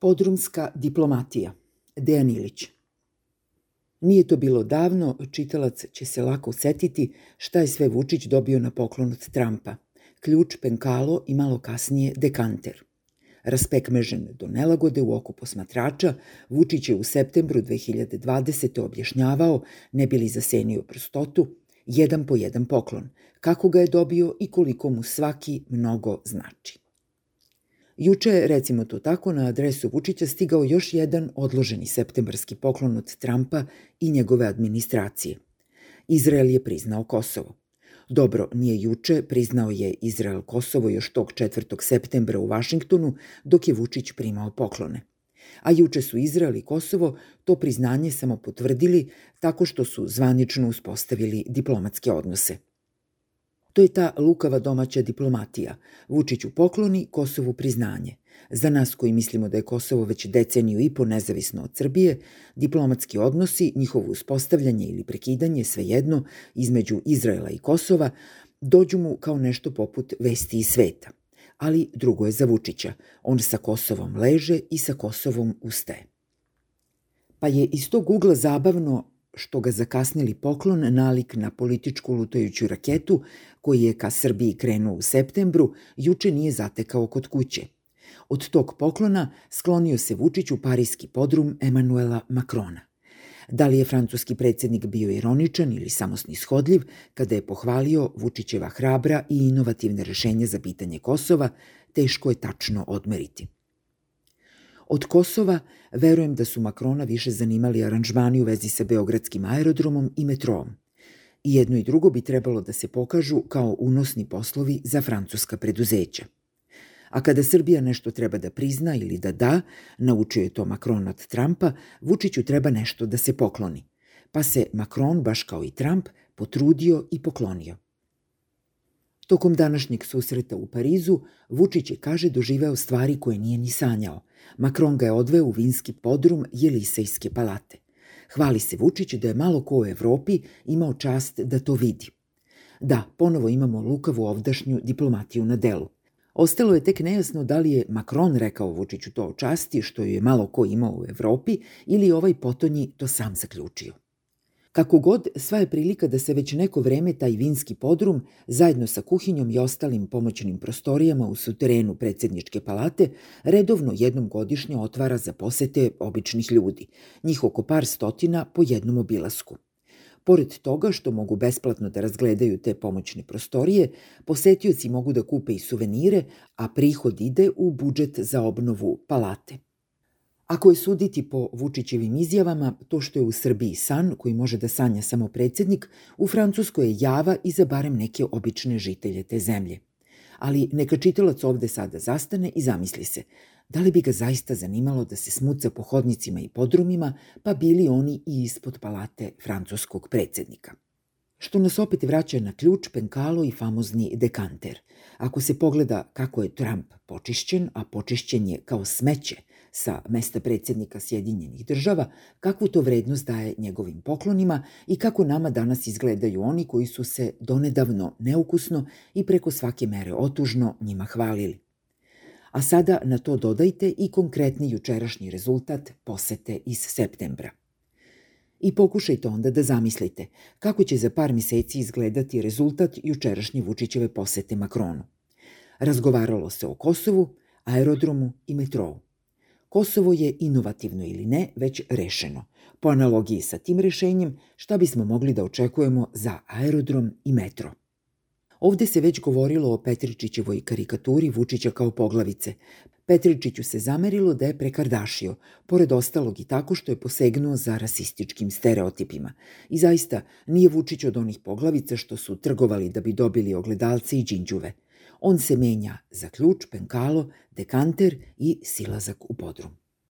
Podrumska diplomatija. Dejan Ilić. Nije to bilo davno, čitalac će se lako setiti šta je sve Vučić dobio na poklon od Trumpa. Ključ, penkalo i malo kasnije dekanter. Raspekmežen do nelagode u oku posmatrača, Vučić je u septembru 2020. objašnjavao, ne bili zasenio prostotu, jedan po jedan poklon, kako ga je dobio i koliko mu svaki mnogo znači. Juče je, recimo to tako, na adresu Vučića stigao još jedan odloženi septembarski poklon od Trumpa i njegove administracije. Izrael je priznao Kosovo. Dobro, nije juče, priznao je Izrael Kosovo još tog 4. septembra u Vašingtonu, dok je Vučić primao poklone. A juče su Izrael i Kosovo to priznanje samo potvrdili tako što su zvanično uspostavili diplomatske odnose – To je ta lukava domaća diplomatija. Vučiću pokloni, Kosovu priznanje. Za nas koji mislimo da je Kosovo već deceniju i po nezavisno od Srbije, diplomatski odnosi, njihovo uspostavljanje ili prekidanje, svejedno, između Izraela i Kosova, dođu mu kao nešto poput vesti iz sveta. Ali drugo je za Vučića. On sa Kosovom leže i sa Kosovom ustaje. Pa je iz tog ugla zabavno što ga zakasnili poklon nalik na političku lutajuću raketu koji je ka Srbiji krenuo u septembru, juče nije zatekao kod kuće. Od tog poklona sklonio se Vučić u parijski podrum Emanuela Makrona. Da li je francuski predsednik bio ironičan ili samo snishodljiv kada je pohvalio Vučićeva hrabra i inovativne rešenja za pitanje Kosova, teško je tačno odmeriti. Od Kosova verujem da su Makrona više zanimali aranžmani u vezi sa Beogradskim aerodromom i metrom. I jedno i drugo bi trebalo da se pokažu kao unosni poslovi za francuska preduzeća. A kada Srbija nešto treba da prizna ili da da, naučio je to Macron od Trumpa, Vučiću treba nešto da se pokloni. Pa se Macron, baš kao i Trump, potrudio i poklonio. Tokom današnjeg susreta u Parizu, Vučić je, kaže, doživeo stvari koje nije ni sanjao. Makron ga je odveo u vinski podrum Jelisejske palate. Hvali se Vučić da je malo ko u Evropi imao čast da to vidi. Da, ponovo imamo lukavu ovdašnju diplomatiju na delu. Ostalo je tek nejasno da li je Makron rekao Vučiću to o časti što je malo ko imao u Evropi ili ovaj potonji to sam zaključio. Kako god, sva je prilika da se već neko vreme taj vinski podrum, zajedno sa kuhinjom i ostalim pomoćnim prostorijama u suterenu predsedničke palate, redovno jednom godišnje otvara za posete običnih ljudi, njih oko par stotina po jednom obilasku. Pored toga što mogu besplatno da razgledaju te pomoćne prostorije, posetioci mogu da kupe i suvenire, a prihod ide u budžet za obnovu palate. Ako je suditi po Vučićevim izjavama, to što je u Srbiji san koji može da sanja samo predsednik, u Francuskoj je java i za barem neke obične žitelje te zemlje. Ali neka čitalac ovde sada zastane i zamisli se, da li bi ga zaista zanimalo da se smuca po hodnicima i podrumima, pa bili oni i ispod palate francuskog predsednika. Što nas opet vraća na ključ, penkalo i famozni dekanter. Ako se pogleda kako je Trump počišćen, a počišćen je kao smeće, sa mesta predsjednika Sjedinjenih država, kakvu to vrednost daje njegovim poklonima i kako nama danas izgledaju oni koji su se donedavno neukusno i preko svake mere otužno njima hvalili. A sada na to dodajte i konkretni jučerašnji rezultat posete iz septembra. I pokušajte onda da zamislite kako će za par meseci izgledati rezultat jučerašnje Vučićeve posete Makronu. Razgovaralo se o Kosovu, aerodromu i metrou. Kosovo je inovativno ili ne već rešeno. Po analogiji sa tim rešenjem, šta bismo mogli da očekujemo za aerodrom i metro? Ovde se već govorilo o Petričićevoj karikaturi Vučića kao poglavice. Petričiću se zamerilo da je prekardašio, pored ostalog i tako što je posegnuo za rasističkim stereotipima. I zaista, nije Vučić od onih poglavica što su trgovali da bi dobili ogledalce i džinđuve – On se menja za ključ, penkalo, dekanter i silazak u podrum.